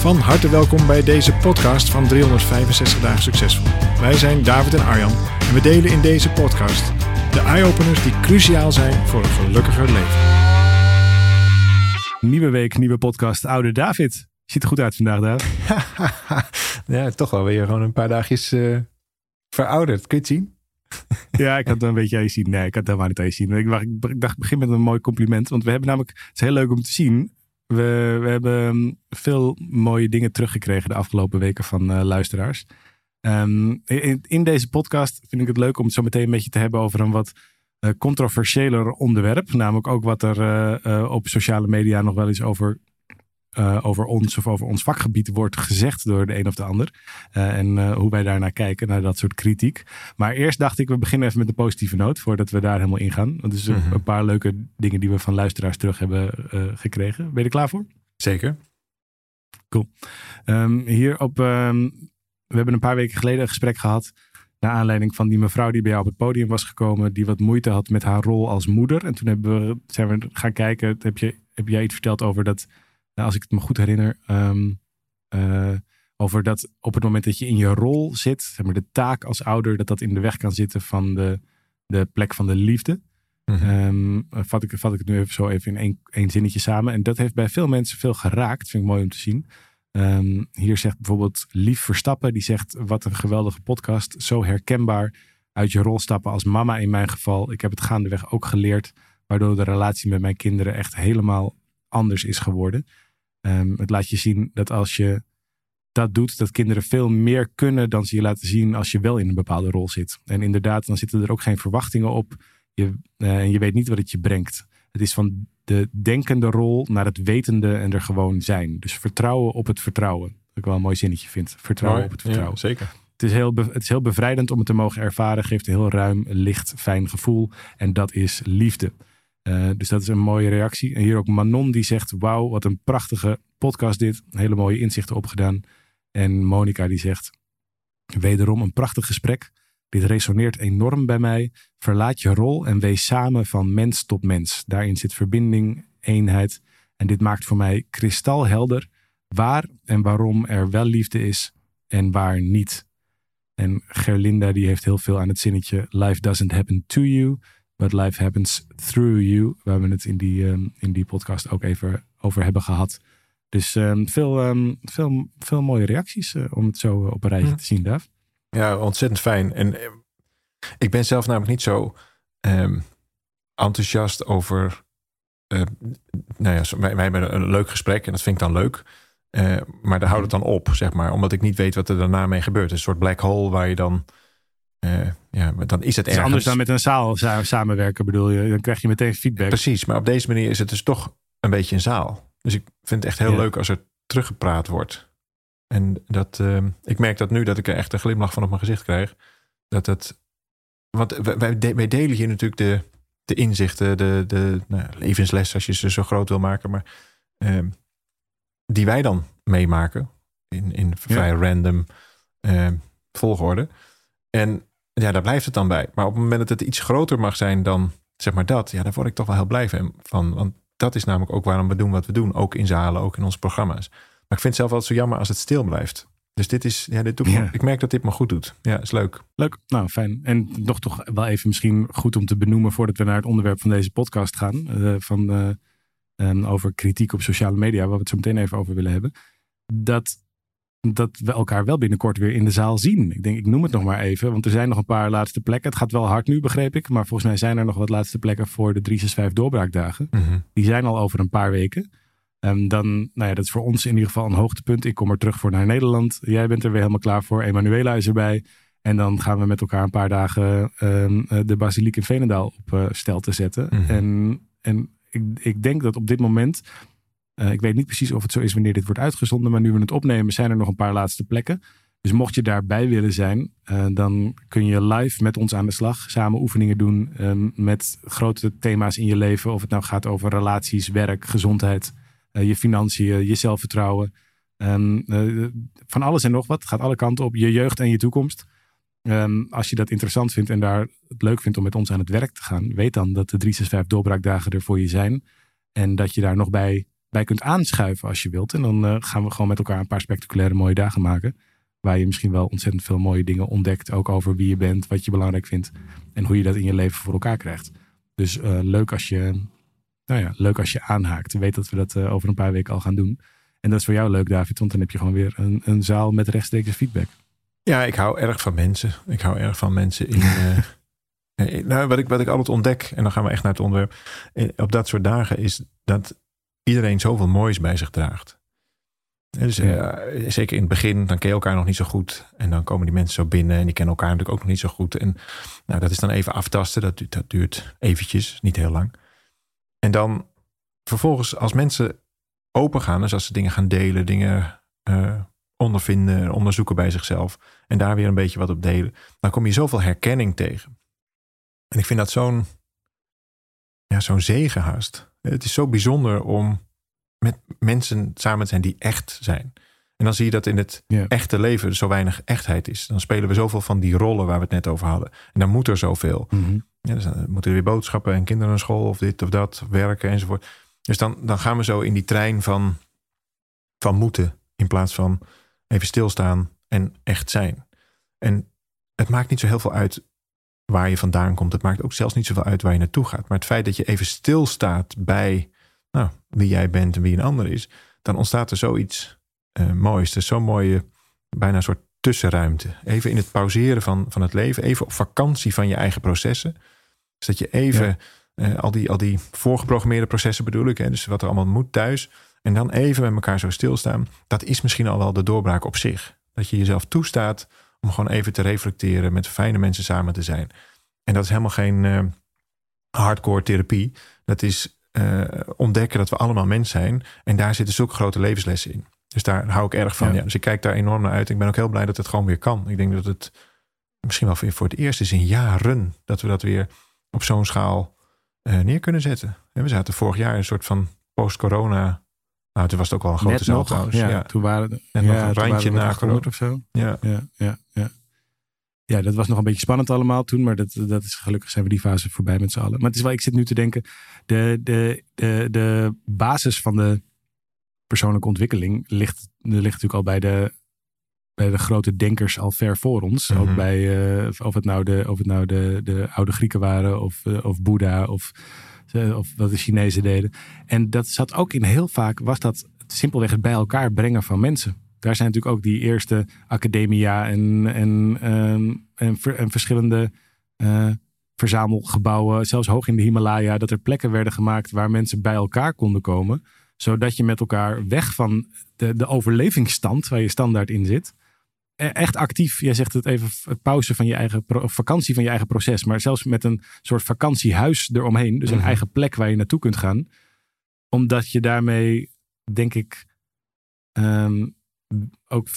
Van harte welkom bij deze podcast van 365 Dagen Succesvol. Wij zijn David en Arjan en we delen in deze podcast de eye-openers die cruciaal zijn voor een gelukkiger leven. Nieuwe week, nieuwe podcast. Oude David. Ziet er goed uit vandaag, David. ja, toch wel weer gewoon een paar dagjes uh, verouderd. Kun je het zien? ja, ik had het een beetje aan je zien. Nee, ik had het helemaal niet aan je zien. Ik, ik dacht, ik begin met een mooi compliment. Want we hebben namelijk, het is heel leuk om te zien. We, we hebben veel mooie dingen teruggekregen de afgelopen weken van uh, luisteraars. Um, in, deze podcast vind ik het leuk om het zo meteen een beetje te hebben over een wat uh, controversiëler onderwerp. Namelijk ook wat er uh, op sociale media nog wel eens over uh, over ons of over ons vakgebied wordt gezegd door de een of de ander. Uh, en uh, hoe wij daarnaar kijken, naar dat soort kritiek. Maar eerst dacht ik, we beginnen even met een positieve noot voordat we daar helemaal ingaan. Want er zijn -hmm. een paar leuke dingen die we van luisteraars terug hebben gekregen. Ben je er klaar voor? Zeker. Cool. Um, hier op, um, we hebben een paar weken geleden een gesprek gehad. Naar aanleiding van die mevrouw die bij jou op het podium was gekomen. Die wat moeite had met haar rol als moeder. En toen hebben we, zijn we gaan kijken. Heb, je, heb jij iets verteld over dat als ik het me goed herinner, um, uh, over dat op het moment dat je in je rol zit, zeg maar de taak als ouder, dat dat in de weg kan zitten van de, de plek van de liefde. Mm -hmm. um, vat, ik, vat ik het nu even zo even in één, één zinnetje samen. En dat heeft bij veel mensen veel geraakt. Vind ik mooi om te zien. Um, hier zegt bijvoorbeeld Lief Verstappen, die zegt: Wat een geweldige podcast. Zo herkenbaar uit je rol stappen als mama in mijn geval. Ik heb het gaandeweg ook geleerd, waardoor de relatie met mijn kinderen echt helemaal anders is geworden. Um, het laat je zien dat als je dat doet, dat kinderen veel meer kunnen dan ze je laten zien als je wel in een bepaalde rol zit. En inderdaad, dan zitten er ook geen verwachtingen op. Je, uh, en je weet niet wat het je brengt. Het is van de denkende rol naar het wetende en er gewoon zijn. Dus vertrouwen op het vertrouwen. Wat ik wel een mooi zinnetje vind. Vertrouwen Mooi, op het vertrouwen. Ja, zeker. Het is, heel het is heel bevrijdend om het te mogen ervaren. Geeft een heel ruim, licht, fijn gevoel. En dat is liefde. Uh, dus dat is een mooie reactie. En hier ook Manon die zegt: Wauw, wat een prachtige podcast dit. Hele mooie inzichten opgedaan. En Monica die zegt: Wederom een prachtig gesprek. Dit resoneert enorm bij mij. Verlaat je rol en wees samen van mens tot mens. Daarin zit verbinding, eenheid. En dit maakt voor mij kristalhelder waar en waarom er wel liefde is en waar niet. En Gerlinda die heeft heel veel aan het zinnetje Life doesn't happen to you, but life happens through you. Waar we het in die, um, in die podcast ook even over hebben gehad. Dus um, veel, um, veel, veel mooie reacties uh, om het zo op een rijtje Mhm. te zien, Daaf. Ja, ontzettend fijn. En eh, ik ben zelf namelijk niet zo ehm, enthousiast over. eh, nou ja, wij, wij hebben een leuk gesprek en dat vind ik dan leuk. Eh, maar daar houdt het dan op, zeg maar. Omdat ik niet weet wat er daarna mee gebeurt. Een soort black hole waar je dan. Eh, ja, maar dan is het Het is ergens. anders dan met een zaal sa- samenwerken, bedoel je. Dan krijg je meteen feedback. Precies, maar op deze manier is het dus toch een beetje een zaal. Dus ik vind het echt heel Ja. leuk als er teruggepraat wordt. En dat, ehm, ik merk dat nu dat ik er echt een glimlach van op mijn gezicht krijg. Dat het, want wij, wij, de- wij delen hier natuurlijk de, de inzichten, de, de nou, levensles als je ze zo groot wil maken. Maar ehm, die wij dan meemaken in, in vrij random ehm, volgorde. En ja, daar blijft het dan bij. Maar op het moment dat het iets groter mag zijn dan zeg maar dat, ja, daar word ik toch wel heel blij van. Want dat is namelijk ook waarom we doen wat we doen. Ook in zalen, ook in onze programma's. Maar ik vind het zelf altijd zo jammer als het stil blijft. Dus dit is, ja, dit doet me- ik merk dat dit me goed doet. Ja, is leuk. Leuk, nou fijn. En nog toch wel even misschien goed om te benoemen voordat we naar het onderwerp van deze podcast gaan. eh, van, eh, ehm, over kritiek op sociale media, waar we het zo meteen even over willen hebben. Dat, dat we elkaar wel binnenkort weer in de zaal zien. Ik denk, ik noem het nog maar even, want er zijn nog een paar laatste plekken. Het gaat wel hard nu, begreep ik. Maar volgens mij zijn er nog wat laatste plekken voor de 365 doorbraakdagen. Die zijn al over een paar weken. Ehm, dan, nou ja, dat is voor ons in ieder geval een hoogtepunt. Ik kom er terug voor naar Nederland. Jij bent er weer helemaal klaar voor. Emanuela is erbij. En dan gaan we met elkaar een paar dagen ehm, eh, de basiliek in Veenendaal op eh, stel te zetten. Mhm. En, en ik, ik denk dat op dit moment Eh, ik weet niet precies of het zo is wanneer dit wordt uitgezonden, maar nu we het opnemen zijn er nog een paar laatste plekken. Dus mocht je daarbij willen zijn, uh, dan kun je live met ons aan de slag. Samen oefeningen doen um, met grote thema's in je leven. Of het nou gaat over relaties, werk, gezondheid, uh, je financiën, je zelfvertrouwen. Uh, van alles en nog wat. Gaat alle kanten op. Je jeugd en je toekomst. Um, als je dat interessant vindt en daar het leuk vindt om met ons aan het werk te gaan, weet dan dat de 365 doorbraakdagen er voor je zijn. En dat je daar nog bij, bij kunt aanschuiven als je wilt. En dan gaan we gewoon met elkaar een paar spectaculaire mooie dagen maken. Waar je misschien wel ontzettend veel mooie dingen ontdekt. Ook over wie je bent, wat je belangrijk vindt. En hoe je dat in je leven voor elkaar krijgt. Dus uh, leuk, als je, nou ja, leuk als je aanhaakt. Weet dat we dat uh, over een paar weken al gaan doen. En dat is voor jou leuk, David. Want dan heb je gewoon weer een, een zaal met rechtstreeks feedback. Ja, ik hou erg van mensen. Ik hou erg van mensen in. Nou, wat ik, wat ik altijd ontdek, en dan gaan we echt naar het onderwerp. Op dat soort dagen is dat iedereen zoveel moois bij zich draagt. Dus, ja. uh, zeker in het begin, dan ken je elkaar nog niet zo goed. En dan komen die mensen zo binnen en die kennen elkaar natuurlijk ook nog niet zo goed. En nou, dat is dan even aftasten. Dat, dat duurt eventjes, niet heel lang. En dan vervolgens, als mensen open gaan, dus als ze dingen gaan delen, dingen uh, ondervinden, onderzoeken bij zichzelf. En daar weer een beetje wat op delen. Dan kom je zoveel herkenning tegen. En ik vind dat zo'n ja, zo'n zegenhaast. Het is zo bijzonder om met mensen samen zijn die echt zijn. En dan zie je dat in het yeah. echte leven zo weinig echtheid is. Dan spelen we zoveel van die rollen waar we het net over hadden. En dan moet er zoveel. Mm-hmm. Ja, dus dan moeten er weer boodschappen en kinderen naar school of dit of dat, werken enzovoort. Dus dan, dan gaan we zo in die trein van, van moeten in plaats van even stilstaan en echt zijn. En het maakt niet zo heel veel uit waar je vandaan komt. Het maakt ook zelfs niet zoveel uit waar je naartoe gaat. Maar het feit dat je even stilstaat bij nou, wie jij bent en wie een ander is, dan ontstaat er zoiets uh, moois. Dus zo'n mooie, bijna een soort tussenruimte. Even in het pauzeren van, van het leven, even op vakantie van je eigen processen. Dus dat je even ja. uh, al, die, al die voorgeprogrammeerde processen bedoel ik, hè, dus wat er allemaal moet thuis. En dan even met elkaar zo stilstaan. Dat is misschien al wel de doorbraak op zich. Dat je jezelf toestaat om gewoon even te reflecteren, met fijne mensen samen te zijn. En dat is helemaal geen uh, hardcore therapie. Dat is uh, ontdekken dat we allemaal mens zijn. En daar zitten zulke grote levenslessen in. Dus daar hou ik erg van. Ja. ja. Dus ik kijk daar enorm naar uit. Ik ben ook heel blij dat het gewoon weer kan. Ik denk dat het misschien wel voor het eerst is in jaren dat we dat weer op zo'n schaal uh, neer kunnen zetten. En we zaten vorig jaar een soort van post-corona. Nou, toen was het ook wel een grote zaal trouwens. Ja, ja, toen waren en ja, nog een randje na corona of zo. Ja. Ja, ja, ja. Ja, dat was nog een beetje spannend allemaal toen, maar dat, dat is gelukkig zijn we die fase voorbij met z'n allen. Maar het is wel, ik zit nu te denken, de, de, de, de basis van de persoonlijke ontwikkeling ligt, ligt natuurlijk al bij de, bij de grote denkers al ver voor ons. Mm -hmm. Ook bij, uh, of het nou, de, of het nou de, de oude Grieken waren, of, uh, of Boeddha, of, of wat de Chinezen deden. En dat zat ook in heel vaak, was dat simpelweg het bij elkaar brengen van mensen daar zijn natuurlijk ook die eerste academia en, en, um, en, ver, en, verschillende uh, verzamelgebouwen, zelfs hoog in de Himalaya, dat er plekken werden gemaakt waar mensen bij elkaar konden komen. Zodat je met elkaar weg van de, de overlevingsstand waar je standaard in zit, echt actief, jij zegt het even, pauze van je eigen, vakantie van je eigen proces, maar zelfs met een soort vakantiehuis eromheen, dus een mm-hmm. eigen plek waar je naartoe kunt gaan, omdat je daarmee, denk ik, um, ook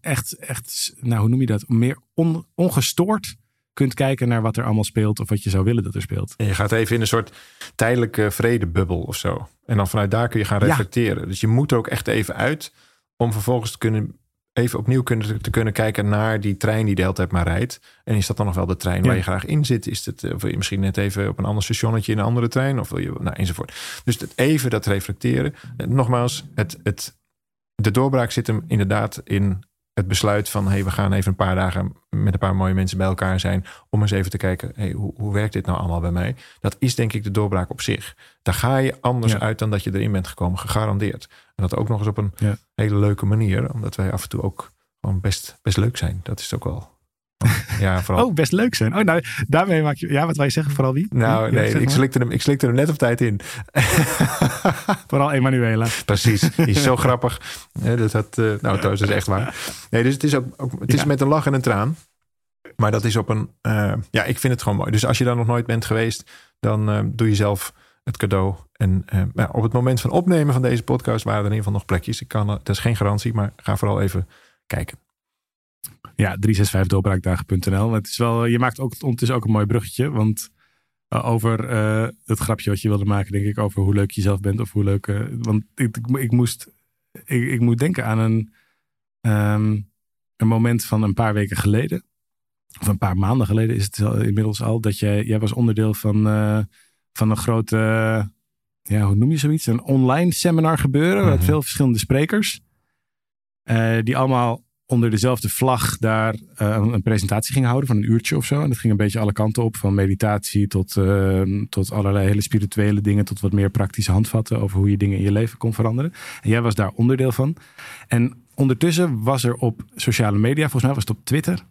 echt, echt, nou hoe noem je dat, meer on, ongestoord kunt kijken naar wat er allemaal speelt of wat je zou willen dat er speelt. En je gaat even in een soort tijdelijke vredebubbel of zo. En dan vanuit daar kun je gaan reflecteren. Ja. Dus je moet er ook echt even uit om vervolgens te kunnen even opnieuw kunnen, te kunnen kijken naar die trein die de hele tijd maar rijdt. En is dat dan nog wel de trein ja. waar je graag in zit? Is het, of wil je misschien net even op een ander stationnetje in een andere trein? Of wil je, nou, enzovoort. Dus het even dat reflecteren. Nogmaals, het, het de doorbraak zit hem inderdaad in het besluit van... hey, we gaan even een paar dagen met een paar mooie mensen bij elkaar zijn... om eens even te kijken, hey, hoe, hoe werkt dit nou allemaal bij mij? Dat is denk ik de doorbraak op zich. Daar ga je anders ja. uit dan dat je erin bent gekomen, gegarandeerd. En dat ook nog eens op een ja. hele leuke manier. Omdat wij af en toe ook gewoon best, best leuk zijn. Dat is ook wel... Ja, vooral. Oh, best leuk zijn. Oh, nou, daarmee maak je. Ja, wat wil je zeggen? Vooral wie? Nou, nee, ik, slikte hem, ik slikte hem net op tijd in. vooral Emanuela. Precies, die is zo grappig. Ja, dat had, uh, nou, trouwens, dat is echt waar. Nee, dus het is ook, ook het is ja. met een lach en een traan. Maar dat is op een. Uh, ja, ik vind het gewoon mooi. Dus als je daar nog nooit bent geweest, dan uh, doe jezelf het cadeau. En op het moment van opnemen van deze podcast waren er in ieder geval nog plekjes. Ik kan, dat is geen garantie, maar ga vooral even kijken. Ja, 365doorbraakdagen.nl. Het is wel, je maakt ook ondertussen ook een mooi bruggetje. Want over uh, het grapje wat je wilde maken, denk ik, over hoe leuk je zelf bent. Of hoe leuk. Uh, want ik, ik, ik moest. Ik, ik, moet denken aan een, um, een moment van een paar weken geleden. Of een paar maanden geleden is het inmiddels al. Dat jij, jij was onderdeel van, uh, van een grote. ja, hoe noem je zoiets? Een online seminar gebeuren. Met veel verschillende sprekers. die allemaal onder dezelfde vlag daar uh, een presentatie ging houden van een uurtje of zo. En dat ging een beetje alle kanten op, van meditatie tot, uh, tot allerlei hele spirituele dingen, tot wat meer praktische handvatten over hoe je dingen in je leven kon veranderen. En jij was daar onderdeel van. En ondertussen was er op sociale media, volgens mij was het op Twitter,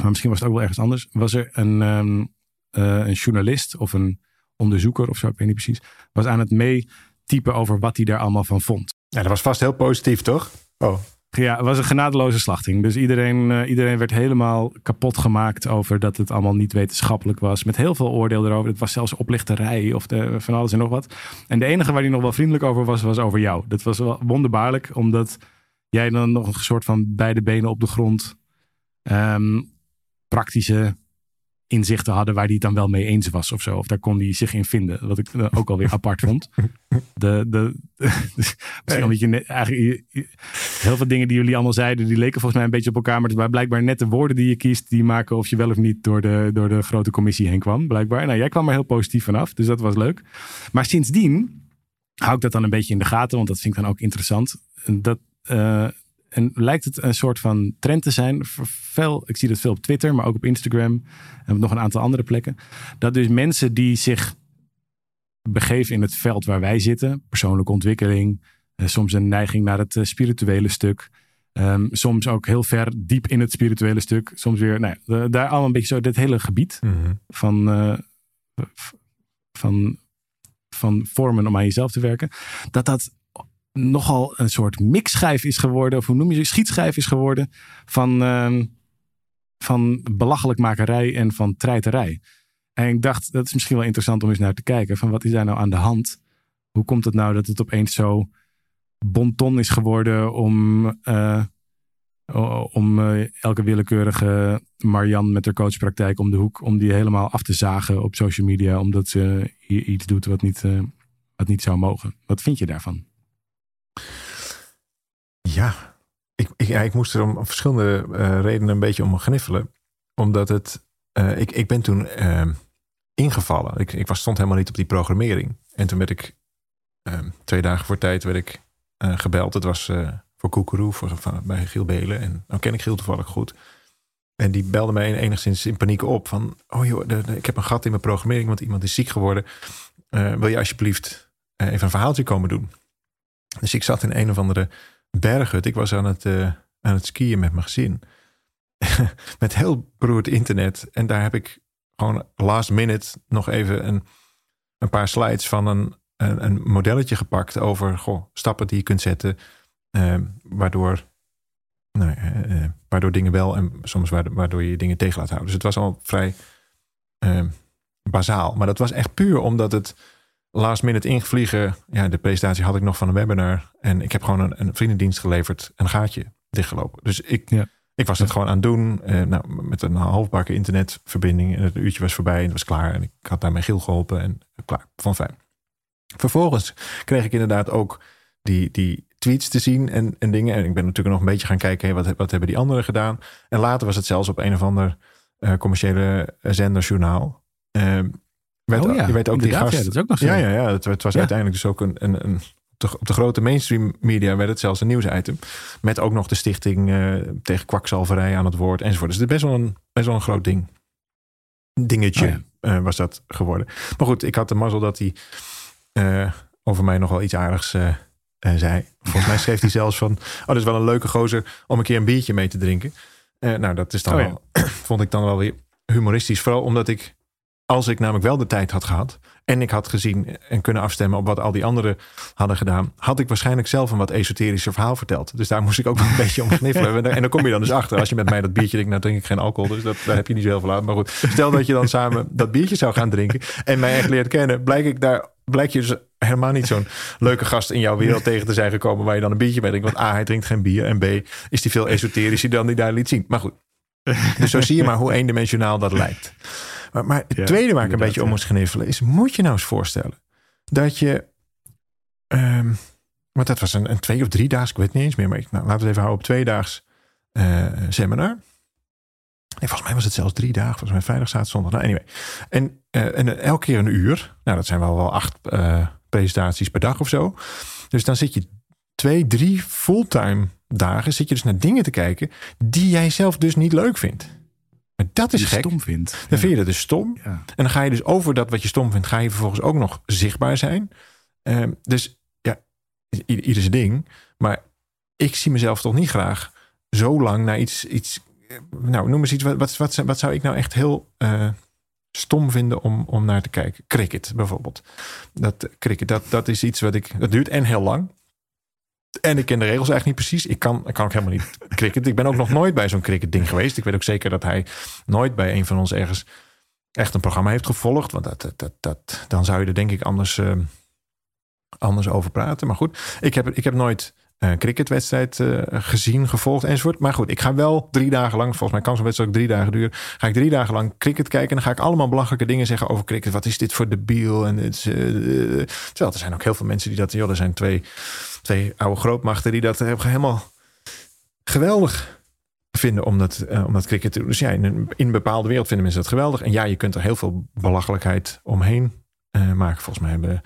maar misschien was het ook wel ergens anders, was er een, um, uh, een journalist of een onderzoeker of zo, ik weet niet precies, was aan het meetypen over wat hij daar allemaal van vond. Ja, dat was vast heel positief, toch? Oh. Ja, het was een genadeloze slachting. Dus iedereen, uh, iedereen werd helemaal kapot gemaakt over dat het allemaal niet wetenschappelijk was. Met heel veel oordeel erover. Het was zelfs oplichterij of de, van alles en nog wat. En de enige waar hij nog wel vriendelijk over was, was over jou. Dat was wel wonderbaarlijk, omdat jij dan nog een soort van beide benen op de grond um, praktische inzichten hadden waar hij het dan wel mee eens was of zo. Of daar kon hij zich in vinden. Wat ik uh, ook alweer apart vond. De, de, misschien nee. je eigenlijk, heel veel dingen die jullie allemaal zeiden, die leken volgens mij een beetje op elkaar. Maar het waren blijkbaar net de woorden die je kiest, die maken of je wel of niet door de, door de grote commissie heen kwam. Blijkbaar. Nou, jij kwam er heel positief vanaf, dus dat was leuk. Maar sindsdien hou ik dat dan een beetje in de gaten, want dat vind ik dan ook interessant. Dat, uh, en lijkt het een soort van trend te zijn. Veel, ik zie dat veel op Twitter, maar ook op Instagram en op nog een aantal andere plekken. Dat dus mensen die zich begeven in het veld waar wij zitten, persoonlijke ontwikkeling, eh, soms een neiging naar het eh, spirituele stuk, um, soms ook heel ver diep in het spirituele stuk, soms weer, nou, ja, daar allemaal een beetje zo, dit hele gebied mm -hmm. van, uh, van, van vormen om aan jezelf te werken, dat dat nogal een soort mixschijf is geworden, of hoe noem je ze, schietschijf is geworden van, uh, van belachelijkmakerij en van treiterij. En ik dacht, dat is misschien wel interessant om eens naar te kijken, van wat is daar nou aan de hand? Hoe komt het nou dat het opeens zo bonton is geworden om, uh, om uh, elke willekeurige Marian met haar coachpraktijk om de hoek, om die helemaal af te zagen op social media, omdat ze iets doet wat niet, uh, wat niet zou mogen. Wat vind je daarvan? Ja, ik, ik, ja, ik moest er om verschillende uh, redenen een beetje om gniffelen. Omdat het, uh, ik, ik ben toen uh, ingevallen. Ik, ik was, stond helemaal niet op die programmering. En toen werd ik ehm, twee dagen voor tijd werd ik eh, gebeld. Het was voor Koekeroe, voor, van, bij Giel Belen. En nou ken ik Giel toevallig goed. En die belde mij enigszins in paniek op. Van, oh joh, ik heb een gat in mijn programmering, want iemand is ziek geworden. wil je alsjeblieft even een verhaaltje komen doen? Dus ik zat in een of andere berghut. Ik was aan het, uh, aan het skiën met mijn gezin. met heel beroerd internet. En daar heb ik gewoon last minute nog even een, een paar slides van een, een, modelletje gepakt over goh, stappen die je kunt zetten. Uh, waardoor, nou, uh, waardoor dingen wel en soms waardoor je dingen tegen laat houden. Dus het was al vrij bazaal. Maar dat was echt puur omdat het last minute ingevliegen. Ja, de presentatie had ik nog van een webinar. En ik heb gewoon een, een vriendendienst geleverd. Een gaatje dichtgelopen. Dus ik, ja. ik was het gewoon aan het doen. Eh, nou, met een halfbakken internetverbinding. En het uurtje was voorbij en het was klaar. En ik had daar mijn Giel geholpen. En klaar, van fijn. Vervolgens kreeg ik inderdaad ook die, die tweets te zien en, en dingen. En ik ben natuurlijk nog een beetje gaan kijken. Hey, wat, wat hebben die anderen gedaan? En later was het zelfs op een of ander uh, commerciële zenderjournaal. Uh, werd, oh ja, je weet ook die gast. Ja, dat is ook nog zo. Ja, ja, ja. Het, het was ja. uiteindelijk dus ook een, een, een op de grote mainstream media werd het zelfs een nieuwsitem. Met ook nog de stichting uh, tegen kwakzalverij aan het woord enzovoort. Dus het is best wel een, best wel een groot ding. Dingetje oh ja. uh, was dat geworden. Maar goed, ik had de mazzel dat hij uh, over mij nog wel iets aardigs zei. Volgens mij schreef hij zelfs van... Oh, dat is wel een leuke gozer om een keer een biertje mee te drinken. nou, dat is dan oh, wel, vond ik dan wel weer humoristisch. Vooral omdat ik als ik namelijk wel de tijd had gehad en ik had gezien en kunnen afstemmen op wat al die anderen hadden gedaan, had ik waarschijnlijk zelf een wat esoterischer verhaal verteld. Dus daar moest ik ook wel een beetje om kniffelen. En dan kom je dan dus achter, als je met mij dat biertje drinkt, nou drink ik geen alcohol, dus dat, daar heb je niet zo heel veel aan. Maar goed, stel dat je dan samen dat biertje zou gaan drinken en mij echt leert kennen, blijk ik daar, blijk je dus helemaal niet zo'n leuke gast in jouw wereld tegen te zijn gekomen waar je dan een biertje bij drinkt. Want A, hij drinkt geen bier en B, is hij veel esoterischer dan die daar liet zien. Maar goed, dus zo zie je maar hoe eendimensionaal dat lijkt. Maar, maar het tweede waar ik een beetje om moest gniffelen is: moet je nou eens voorstellen dat je. Um, want dat was een, een twee of drie daags, ik weet niet eens meer, maar ik, nou, laten we het even houden op twee daags uh, seminar. Nee, volgens mij was het zelfs drie dagen. Volgens mij vrijdag, zaterdag, zondag. Nou, anyway. En, uh, en elke keer een uur. Nou, dat zijn wel wel acht presentaties per dag of zo. Dus dan zit je twee, drie fulltime dagen. Zit je dus naar dingen te kijken die jij zelf dus niet leuk vindt. Maar dat is gek. stom vindt. Dan vind je dat dus stom. Ja. En dan ga je dus over dat wat je stom vindt, ga je vervolgens ook nog zichtbaar zijn. Um, dus ja, ieder zijn ding. Maar ik zie mezelf toch niet graag zo lang naar iets. iets nou, noem eens iets. Wat, wat, wat, wat zou ik nou echt heel uh, stom vinden om, om naar te kijken? Cricket bijvoorbeeld. Dat, cricket, dat, dat is iets wat ik. Dat duurt en heel lang. En ik ken de regels eigenlijk niet precies. Ik kan, ik kan ook helemaal niet cricket. Ik ben ook nog nooit bij zo'n cricket ding geweest. Ik weet ook zeker dat hij nooit bij een van ons ergens echt een programma heeft gevolgd. Want dat, dat, dat, dat dan zou je er denk ik anders, uh, anders over praten. Maar goed, ik heb, ik heb nooit uh, cricketwedstrijd uh, gezien, gevolgd enzovoort. Maar goed, ik ga wel drie dagen lang, volgens mij kan zo'n wedstrijd ook drie dagen duren. Ga ik drie dagen lang cricket kijken. En dan ga ik allemaal belachelijke dingen zeggen over cricket. Wat is dit voor debiel? En het uh, terwijl er zijn ook heel veel mensen die dat... Joh, er zijn twee, twee oude grootmachten die dat helemaal geweldig vinden om dat, om dat cricket te doen. Dus ja, in een, in bepaalde wereld vinden mensen dat geweldig. En ja, je kunt er heel veel belachelijkheid omheen maken. Volgens mij hebben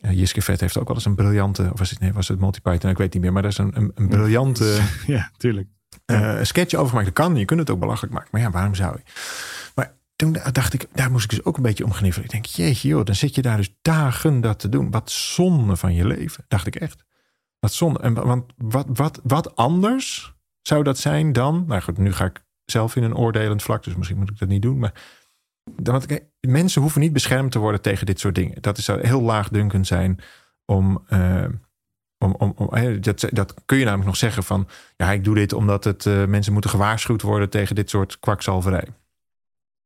uh, Jiske Vet heeft ook wel eens een briljante, of was het, nee, was het Multi Python? Ik weet niet meer, maar dat is een, een, een briljante ja, tuurlijk. Uh, sketch over gemaakt. Dat kan, je kunt het ook belachelijk maken. Maar ja, waarom zou je? Maar toen dacht ik, daar moest ik dus ook een beetje om gniffelen. Ik denk, jeetje joh, dan zit je daar dus dagen dat te doen. Wat zonde van je leven, dacht ik echt. Wat zonde. En, want wat, wat, wat anders zou dat zijn dan? Nou goed, nu ga ik zelf in een oordelend vlak, dus misschien moet ik dat niet doen. Maar want, mensen hoeven niet beschermd te worden tegen dit soort dingen. Dat zou heel laagdunkend zijn om. Uh, om, om, om, dat, dat kun je namelijk nog zeggen van. Ja, ik doe dit omdat het, uh, mensen moeten gewaarschuwd worden tegen dit soort kwakzalverij.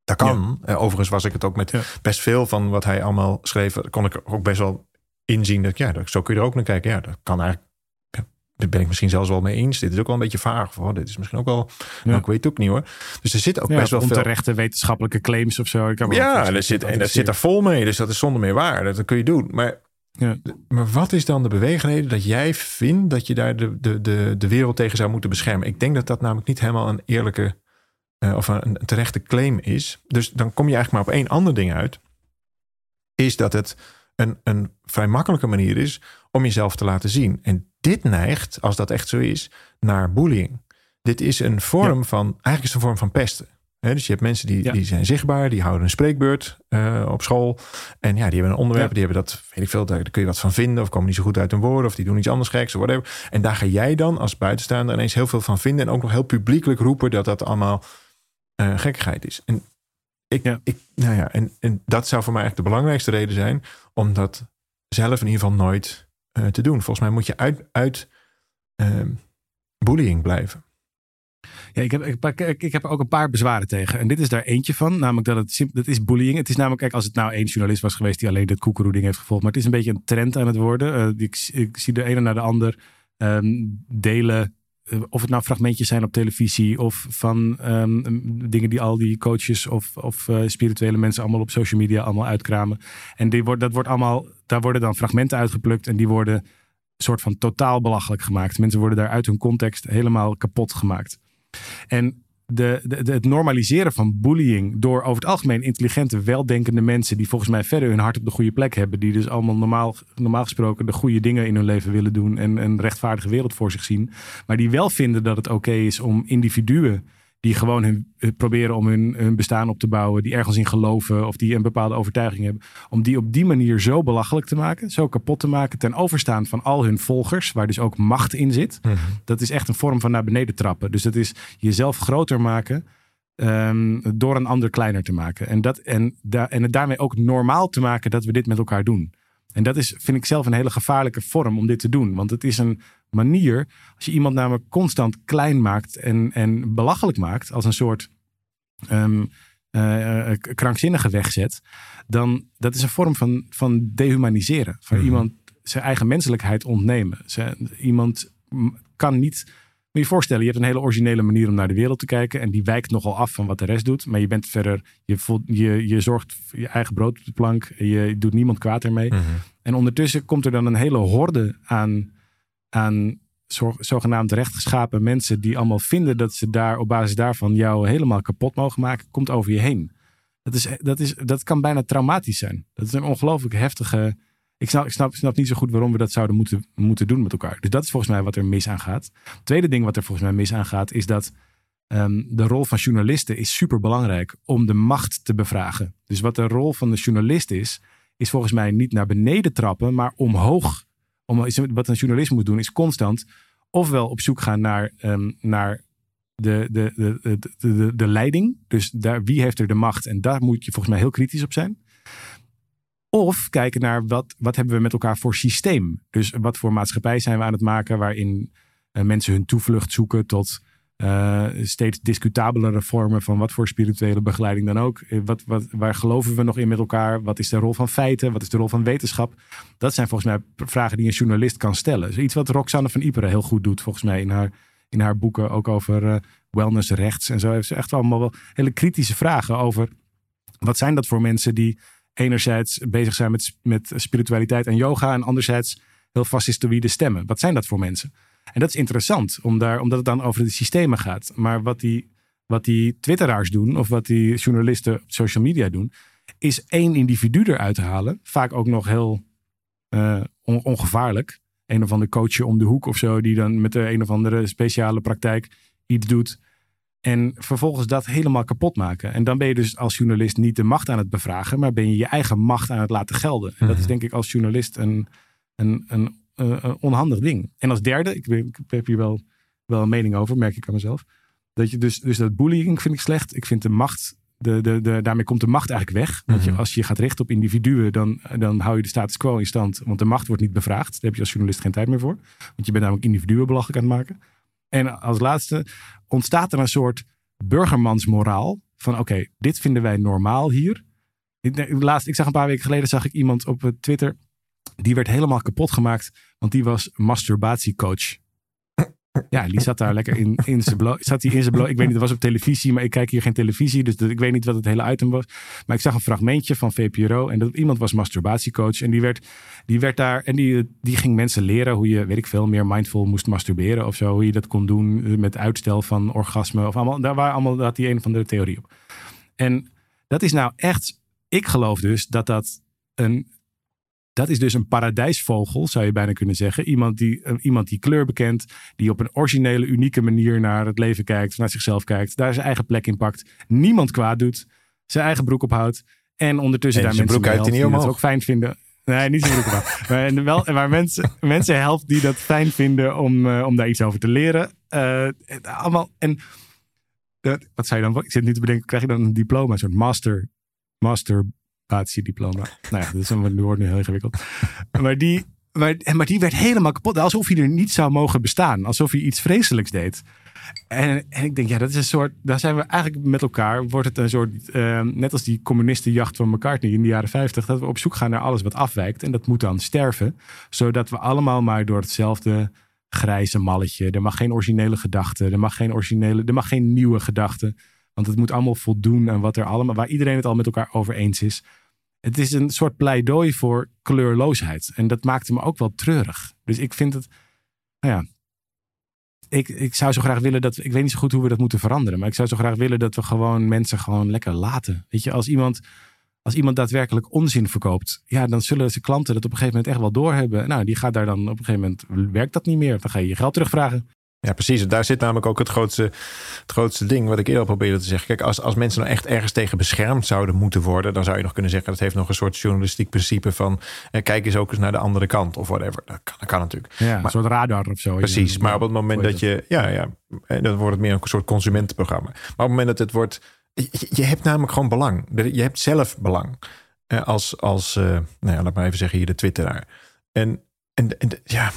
Dat kan. Ja. Uh, overigens was ik het ook met ja. best veel van wat hij allemaal schreef. Kon ik ook best wel inzien dat ja, zo kun je er ook naar kijken. Ja, dat kan eigenlijk daar ben ik misschien zelfs wel mee eens. Dit is ook wel een beetje vaag. Hoor. Dit is misschien ook wel. Ja. Nou, ik weet het ook niet hoor. Dus er zit ook ja, best wel veel. Onterechte wetenschappelijke claims of zo. Ik kan ja, en, er zit, en dat zit er vol mee. Dus dat is zonder meer waar. Dat kun je doen. Maar, ja. maar wat is dan de beweegreden dat jij vindt dat je daar de, de, de, de wereld tegen zou moeten beschermen? Ik denk dat dat namelijk niet helemaal een eerlijke uh, of een, een terechte claim is. Dus dan kom je eigenlijk maar op één ander ding uit. Is dat het een, een vrij makkelijke manier is om jezelf te laten zien. En dit neigt, als dat echt zo is, naar bullying. Dit is een vorm ja. van, eigenlijk is het een vorm van pesten. He, dus je hebt mensen die, ja. die zijn zichtbaar, die houden een spreekbeurt uh, op school. En ja, die hebben een onderwerp, ja. die hebben dat, weet ik veel, daar kun je wat van vinden. Of komen niet zo goed uit hun woorden, of die doen iets anders geks, of whatever. En daar ga jij dan als buitenstaander ineens heel veel van vinden. En ook nog heel publiekelijk roepen dat dat allemaal uh, gekkigheid is. En ik, ja. ik, nou ja, en, en dat zou voor mij echt de belangrijkste reden zijn, om dat zelf in ieder geval nooit uh, te doen. Volgens mij moet je uit, uit uh, bullying blijven. Ja, ik heb, ik, ik, heb ook een paar bezwaren tegen. En dit is daar eentje van. Namelijk dat het dat is bullying. Het is namelijk, kijk, als het nou één journalist was geweest die alleen dit koekeroe-ding heeft gevolgd. Maar het is een beetje een trend aan het worden. Uh, ik, ik, zie de ene naar de ander um, delen of het nou fragmentjes zijn op televisie of van um, dingen die al die coaches of, of uh, spirituele mensen allemaal op social media allemaal uitkramen. En die wordt, dat wordt allemaal, daar worden dan fragmenten uitgeplukt en die worden soort van totaal belachelijk gemaakt. Mensen worden daar uit hun context helemaal kapot gemaakt. En de, het normaliseren van bullying door over het algemeen intelligente, weldenkende mensen die volgens mij verder hun hart op de goede plek hebben, die dus allemaal normaal, normaal gesproken de goede dingen in hun leven willen doen en een rechtvaardige wereld voor zich zien, maar die wel vinden dat het oké is om individuen die gewoon hun, proberen om hun, hun bestaan op te bouwen, die ergens in geloven of die een bepaalde overtuiging hebben, om die op die manier zo belachelijk te maken, zo kapot te maken, ten overstaan van al hun volgers, waar dus ook macht in zit. Mhm. Dat is echt een vorm van naar beneden trappen. Dus dat is jezelf groter maken ehm, door een ander kleiner te maken. En, dat, en, da en het daarmee ook normaal te maken dat we dit met elkaar doen. En dat is, vind ik zelf, een hele gevaarlijke vorm om dit te doen. Want het is een manier, als je iemand namelijk constant klein maakt en, en belachelijk maakt, als een soort um, uh, krankzinnige wegzet, dan dat is een vorm van, van dehumaniseren. Van mhm. iemand zijn eigen menselijkheid ontnemen. Iemand kan niet. Moet je je voorstellen, je hebt een hele originele manier om naar de wereld te kijken. En die wijkt nogal af van wat de rest doet. Maar je bent verder, je, voelt, je, je zorgt voor je eigen brood op de plank. Je doet niemand kwaad ermee. Mhm. En ondertussen komt er dan een hele horde aan, aan zogenaamd rechtgeschapen mensen. die allemaal vinden dat ze daar op basis daarvan jou helemaal kapot mogen maken. Komt over je heen. Dat, is, dat, is, dat kan bijna traumatisch zijn. Dat is een ongelooflijk heftige ik snap, ik snap, niet zo goed waarom we dat zouden moeten, moeten doen met elkaar. Dus dat is volgens mij wat er mis aan gaat. Tweede ding wat er volgens mij mis aan gaat, is dat ehm, de rol van journalisten is super belangrijk om de macht te bevragen. Dus wat de rol van de journalist is, is volgens mij niet naar beneden trappen, maar omhoog. Om, wat een journalist moet doen, is constant ofwel op zoek gaan naar, um, naar de, de, de, de, de, de leiding. Dus daar, wie heeft er de macht? En daar moet je volgens mij heel kritisch op zijn. Of kijken naar wat, wat hebben we met elkaar voor systeem. Dus wat voor maatschappij zijn we aan het maken waarin uh, mensen hun toevlucht zoeken tot uh, steeds discutabelere vormen van wat voor spirituele begeleiding dan ook. Eh, wat, wat, waar geloven we nog in met elkaar? Wat is de rol van feiten? Wat is de rol van wetenschap? Dat zijn volgens mij vragen die een journalist kan stellen. Iets wat Roxanne van Iperen heel goed doet, volgens mij in haar, in haar boeken, ook over uh, wellness, rechts en zo. Heeft ze echt allemaal wel hele kritische vragen over wat zijn dat voor mensen die enerzijds bezig zijn met, met spiritualiteit en yoga en anderzijds heel fascistoïde stemmen. Wat zijn dat voor mensen? En dat is interessant, om daar, omdat het dan over de systemen gaat. Maar wat die, wat die twitteraars doen of wat die journalisten op social media doen, is één individu eruit halen. Vaak ook nog heel uh, ongevaarlijk. Een of andere coachje om de hoek of zo, die dan met de een of andere speciale praktijk iets doet en vervolgens dat helemaal kapot maken. En dan ben je dus als journalist niet de macht aan het bevragen, maar ben je je eigen macht aan het laten gelden. En dat is mhm. denk ik als journalist een, een, een, een onhandig ding. En als derde, ik, ik, heb hier wel, wel een mening over, merk ik aan mezelf. Dat je dus, dus dat bullying vind ik slecht. Ik vind de macht, de, de, de, daarmee komt de macht eigenlijk weg. Want je, mhm. als je gaat richten op individuen, dan, dan hou je de status quo in stand. Want de macht wordt niet bevraagd. Daar heb je als journalist geen tijd meer voor. Want je bent namelijk individuen belachelijk aan het maken. En als laatste ontstaat er een soort burgermansmoraal. Van oké, dit vinden wij normaal hier. Laatst, ik zag een paar weken geleden zag ik iemand op Twitter. Die werd helemaal kapot gemaakt. Want die was masturbatiecoach. Ja, die zat daar lekker in, in zijn bloot. Zat hij in zijn bloot. Ik weet niet, het was op televisie, maar ik kijk hier geen televisie. Dus ik weet niet wat het hele item was. Maar ik zag een fragmentje van VPRO. En dat iemand was masturbatiecoach. En die werd, die werd daar. En die, die ging mensen leren hoe je, weet ik veel, meer mindful moest masturberen of zo. Hoe je dat kon doen met uitstel van orgasme. Of allemaal. Daar waren allemaal, dat die een van de theorie op. En dat is nou echt. Ik geloof dus dat dat een dat is dus een paradijsvogel, zou je bijna kunnen zeggen. Iemand die, uh, iemand die kleur bekent, die op een originele, unieke manier naar het leven kijkt, naar zichzelf kijkt, daar zijn eigen plek in pakt, niemand kwaad doet, zijn eigen broek ophoudt en ondertussen daar mensen broek uit die het ook fijn vinden. Nee, niet zijn broek maar, wel, maar mensen, mensen helpt die dat fijn vinden om, uh, om daar iets over te leren. Uh, allemaal, en wat zei je dan? Ik zit nu te bedenken, krijg je dan een diploma, een soort master, master diploma. nou ja, dat is een, wordt nu heel ingewikkeld. maar, die, maar, maar die werd helemaal kapot. Alsof hij er niet zou mogen bestaan. Alsof hij iets vreselijks deed. En, en ik denk, ja, dat is een soort. Daar zijn we eigenlijk met elkaar. Wordt het een soort. Uh, net als die communistenjacht van McCartney in de jaren 50. Dat we op zoek gaan naar alles wat afwijkt. En dat moet dan sterven. Zodat we allemaal maar door hetzelfde grijze malletje. Er mag geen originele gedachte. Er mag geen originele. Er mag geen nieuwe gedachte. Want het moet allemaal voldoen aan wat er allemaal, waar iedereen het al met elkaar over eens is. Het is een soort pleidooi voor kleurloosheid. En dat maakte me ook wel treurig. Dus ik vind het, nou ja, ik, ik zou zo graag willen dat, ik weet niet zo goed hoe we dat moeten veranderen. Maar ik zou zo graag willen dat we gewoon mensen gewoon lekker laten. Weet je, als iemand, als iemand daadwerkelijk onzin verkoopt, ja, dan zullen zijn klanten dat op een gegeven moment echt wel doorhebben. Nou, die gaat daar dan op een gegeven moment, werkt dat niet meer. Dan ga je je geld terugvragen. Ja, precies. Daar zit namelijk ook het grootste, het grootste ding wat ik eerder probeerde te zeggen. Kijk, als, als mensen nou echt ergens tegen beschermd zouden moeten worden, dan zou je nog kunnen zeggen dat heeft nog een soort journalistiek principe van eh, kijk eens ook eens naar de andere kant of whatever. Dat kan, dat kan natuurlijk. Ja, een soort radar of zo. Precies. Maar op het moment dat je, ja, ja, en dan wordt het meer een soort consumentenprogramma. Maar op het moment dat het wordt, je, je hebt namelijk gewoon belang. Je hebt zelf belang. Eh, als, als eh, nou ja, laat maar even zeggen hier de twitteraar. En, en, en ja,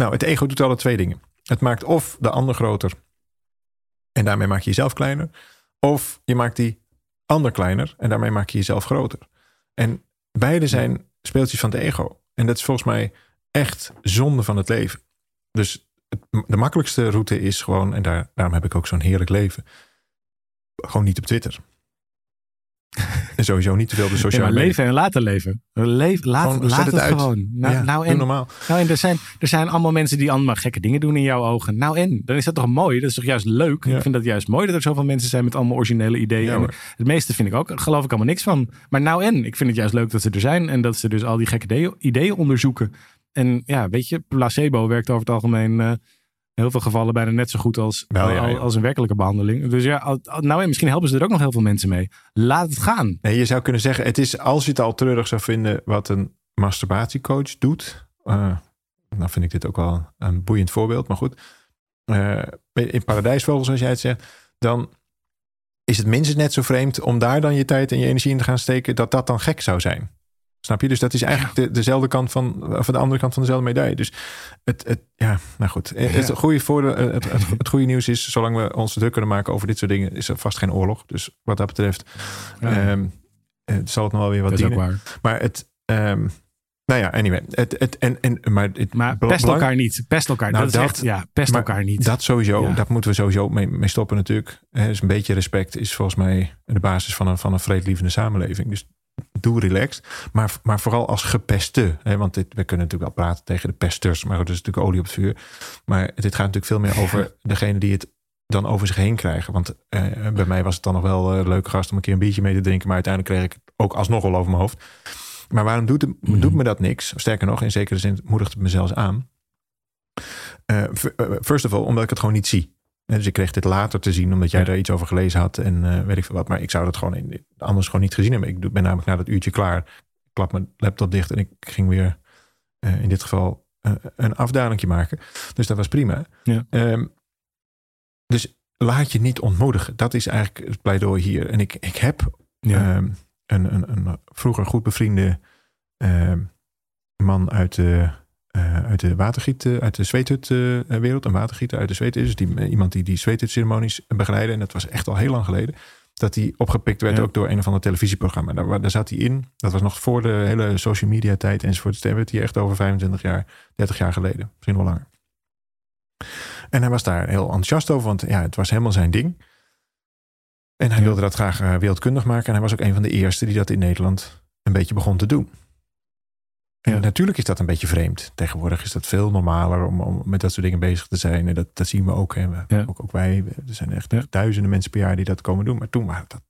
nou, het ego doet alle twee dingen. Het maakt of de ander groter en daarmee maak je jezelf kleiner. Of je maakt die ander kleiner en daarmee maak je jezelf groter. En beide zijn speeltjes van het ego. En dat is volgens mij echt zonde van het leven. Dus de makkelijkste route is gewoon, en daar, daarom heb ik ook zo'n heerlijk leven, gewoon niet op Twitter. En sowieso niet te veel de sociale maar media. leven en laten leven. Leef, laat Gewoon, laat het, gewoon. Nou, Ja, nou en, normaal. nou en er, zijn, er zijn allemaal mensen die allemaal gekke dingen doen in jouw ogen. Nou en, dan is dat toch mooi? Dat is toch juist leuk? Ja. Ik vind dat juist mooi dat er zoveel mensen zijn met allemaal originele ideeën. Ja, het meeste vind ik ook, geloof ik allemaal niks van. Maar nou en, ik vind het juist leuk dat ze er zijn. En dat ze dus al die gekke ideeën, onderzoeken. En ja, weet je, placebo werkt over het algemeen... eh, heel veel gevallen bijna net zo goed als, ja, ja. als een werkelijke behandeling. Dus ja, nou en, misschien helpen ze er ook nog heel veel mensen mee. Laat het gaan. Nee, je zou kunnen zeggen, het is als je het al treurig zou vinden wat een masturbatiecoach doet. eh, dan vind ik dit ook wel een boeiend voorbeeld, maar goed. Eh, in Paradijsvogel, zoals jij het zegt, dan is het minstens net zo vreemd om daar dan je tijd en je energie in te gaan steken, dat dat dan gek zou zijn. Snap je? Dus dat is eigenlijk de, dezelfde kant van, of de andere kant van dezelfde medaille. Dus het, het ja, nou goed. Het, Ja. goede voor de, het, het, het goede nieuws is, zolang we ons druk kunnen maken over dit soort dingen, is er vast geen oorlog. Dus wat dat betreft Ja. Ehm, het zal het nog wel weer wat dat is ook dienen. waar. Maar het, ehm, nou ja, anyway. Het, het, en, en, maar het, Maar pest belang- elkaar niet. Pest elkaar. Nou, dat is echt, ja, pest elkaar niet. Dat sowieso, Ja. dat moeten we sowieso mee, mee stoppen natuurlijk. Hè, Dus een beetje respect is volgens mij de basis van een, van een vredelievende samenleving. Dus doe relaxed. Maar, maar vooral als gepeste. Hè, want dit, we kunnen natuurlijk wel praten tegen de pesters. Maar dat is natuurlijk olie op het vuur. Maar dit gaat natuurlijk veel meer over degene die het dan over zich heen krijgen. Want eh, bij mij was het dan nog wel eh, leuk gast om een keer een biertje mee te drinken. Maar uiteindelijk kreeg ik het ook alsnog wel over mijn hoofd. Maar waarom doet, het, Mhm. doet me dat niks? Sterker nog, in zekere zin moedigt het me zelfs aan. Eh, first of all, omdat ik het gewoon niet zie. Dus ik kreeg dit later te zien, omdat jij daar iets over gelezen had en eh, weet ik veel wat. Maar ik zou dat gewoon in, anders gewoon niet gezien hebben. Ik ben namelijk na dat uurtje klaar. Ik klap mijn laptop dicht en ik ging weer eh, in dit geval eh, een afdalingje maken. Dus dat was prima. Ja. Ehm, dus laat je niet ontmoedigen. Dat is eigenlijk het pleidooi hier. En ik, ik heb ja. Ehm, een, een, een vroeger goed bevriende ehm, man uit de, eh, uit de watergiet, eh, uit de zweethutwereld. een watergieter uit de zweethut. Dus die, eh, iemand die die zweethutceremonies begeleidde. En dat was echt al heel lang geleden. Dat hij opgepikt werd Ja. ook door een of ander televisieprogramma. Daar, daar zat hij in. Dat was nog voor de hele social media tijd enzovoort. Dus daar werd hij echt over 25 jaar, 30 jaar geleden. Misschien wel langer. En hij was daar heel enthousiast over. Want ja, het was helemaal zijn ding. En hij Ja. wilde dat graag wereldkundig maken. En hij was ook een van de eerste die dat in Nederland een beetje begon te doen. En natuurlijk is dat een beetje vreemd. Tegenwoordig is dat veel normaler om, om met dat soort dingen bezig te zijn. En dat, dat zien we ook, hè. We- ook. Ook wij. Er zijn echt duizenden mensen per jaar die dat komen doen. Maar toen waren dat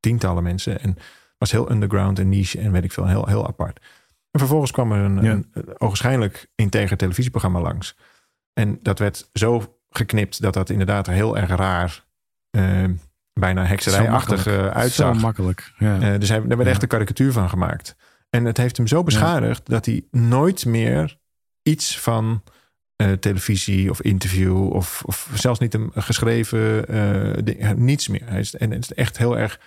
tientallen mensen. En was heel underground en niche en weet ik veel. Heel, heel apart. En vervolgens kwam er een, Ja. een, een ogenschijnlijk integer televisieprogramma langs. En dat werd zo geknipt dat dat inderdaad heel erg raar... eh, bijna hekserijachtig eh, uitzag. Zo makkelijk. Ja. Eh, dus hij, daar werd Ja. echt een karikatuur van gemaakt. En het heeft hem zo beschadigd dat hij nooit meer iets van eh, televisie of interview of, of zelfs niet een geschreven eh, ding, niets meer. Hij is, en het is echt heel erg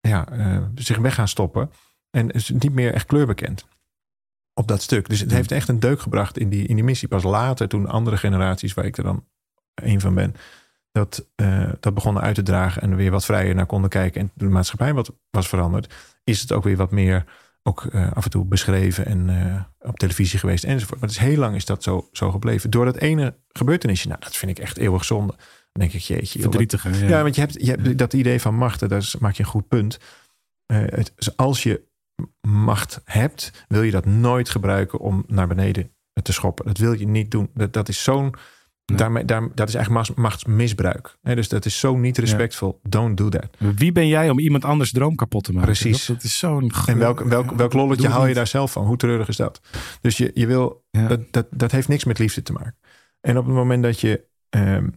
ja, eh, zich weg gaan stoppen en is niet meer echt kleurbekend op dat stuk. Dus het heeft echt een deuk gebracht in die, in die missie. Pas later, toen andere generaties, waar ik er dan een van ben, dat, eh, dat begonnen uit te dragen en er weer wat vrijer naar konden kijken en de maatschappij wat was veranderd, is het ook weer wat meer ook eh, af en toe beschreven en eh, op televisie geweest enzovoort. Maar het is heel lang is dat zo, zo gebleven. Door dat ene gebeurtenisje, nou dat vind ik echt eeuwig zonde. Dan denk ik, jeetje. joh, wat- Verdrietig. hè? ja, Ja. want je hebt, je hebt dat idee van macht, daar maak je een goed punt. Eh, het, dus als je macht hebt, wil je dat nooit gebruiken om naar beneden te schoppen. Dat wil je niet doen. Dat, dat is zo'n. Nee. Daarmee, daar, dat is eigenlijk machtsmisbruik. Hè, dus dat is zo niet respectvol. Don't do that. Wie ben jij om iemand anders droom kapot te maken? Precies. Dat, is zo'n... En welk, welk, welk lolletje haal je niet. daar zelf van? Hoe treurig is dat? Dus je, je wil. Ja. Dat, dat, dat heeft niks met liefde te maken. En op het moment dat je, ehm,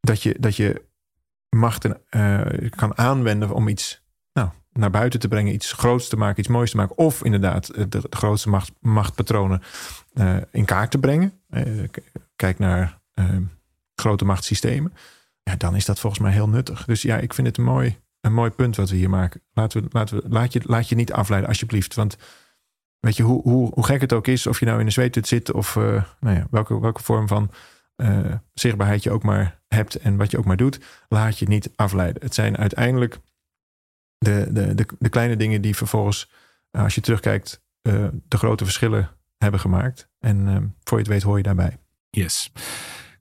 dat je, dat je macht uh, kan aanwenden om iets nou, naar buiten te brengen, iets groots te maken, iets moois te maken, of inderdaad de, de grootste macht, machtpatronen uh, in kaart te brengen. kijk naar grote machtssystemen. Ja, dan is dat volgens mij heel nuttig. Dus ja, ik vind het een mooi, een mooi punt wat we hier maken. Laten we, laten we, laat, je, laat je niet afleiden, alsjeblieft. Want weet je, hoe, hoe, hoe gek het ook is, of je nou in een zweethut zit of uh, nou ja, welke, welke vorm van uh, zichtbaarheid je ook maar hebt en wat je ook maar doet, laat je niet afleiden. Het zijn uiteindelijk de, de, de, kleine dingen die vervolgens, als je terugkijkt, de grote verschillen hebben gemaakt. En voor je het weet hoor je daarbij. Yes.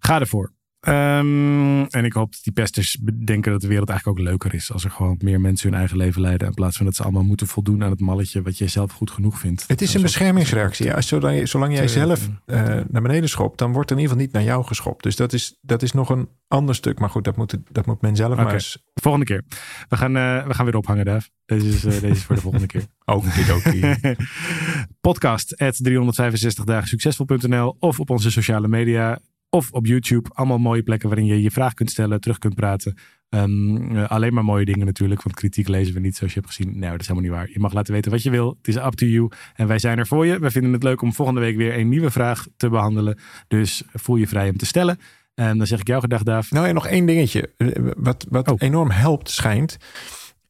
Ga ervoor. Um, en ik hoop dat die pesters bedenken dat de wereld eigenlijk ook leuker is. Als er gewoon meer mensen hun eigen leven leiden. In plaats van dat ze allemaal moeten voldoen aan het malletje wat jij zelf goed genoeg vindt. Het is een beschermingsreactie. Ja, zolang, zolang jij zelf uh, naar beneden schopt, dan wordt er in ieder geval niet naar jou geschopt. Dus dat is, dat is nog een ander stuk. Maar goed, dat moet, dat moet men zelf okay. maar eens. Volgende keer. We gaan, uh, we gaan weer ophangen, Dave. Deze is, uh, deze is voor de volgende keer. Ook een Podcast at 365 dagen succesvol.nl of op onze sociale media. Of op YouTube. Allemaal mooie plekken waarin je je vraag kunt stellen, terug kunt praten. Um, uh, alleen maar mooie dingen natuurlijk, want kritiek lezen we niet zoals je hebt gezien. Nee, dat is helemaal niet waar. Je mag laten weten wat je wil. Het is up to you. En wij zijn er voor je. We vinden het leuk om volgende week weer een nieuwe vraag te behandelen. Dus voel je vrij om te stellen. En dan zeg ik jou gedag, Daaf. Nou ja, nog één dingetje. Wat, wat oh. enorm helpt, schijnt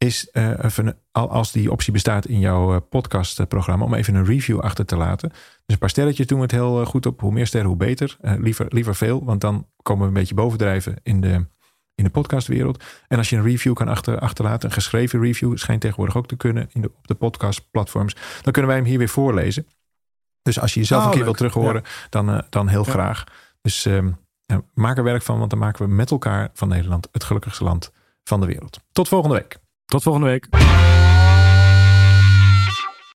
is uh, even, als die optie bestaat in jouw uh, podcastprogramma, om even een review achter te laten. Dus een paar sterretjes doen we het heel uh, goed op. Hoe meer sterren, hoe beter. liever, liever veel, want dan komen we een beetje bovendrijven in de, in de podcastwereld. En als je een review kan achter, achterlaten, een geschreven review, schijnt tegenwoordig ook te kunnen in de, op de podcastplatforms, dan kunnen wij hem hier weer voorlezen. Dus als je jezelf oh, een keer wilt terug horen, dan, dan heel ja. graag. Dus um, maak er werk van, want dan maken we met elkaar van Nederland het gelukkigste land van de wereld. Tot volgende week. Tot volgende week.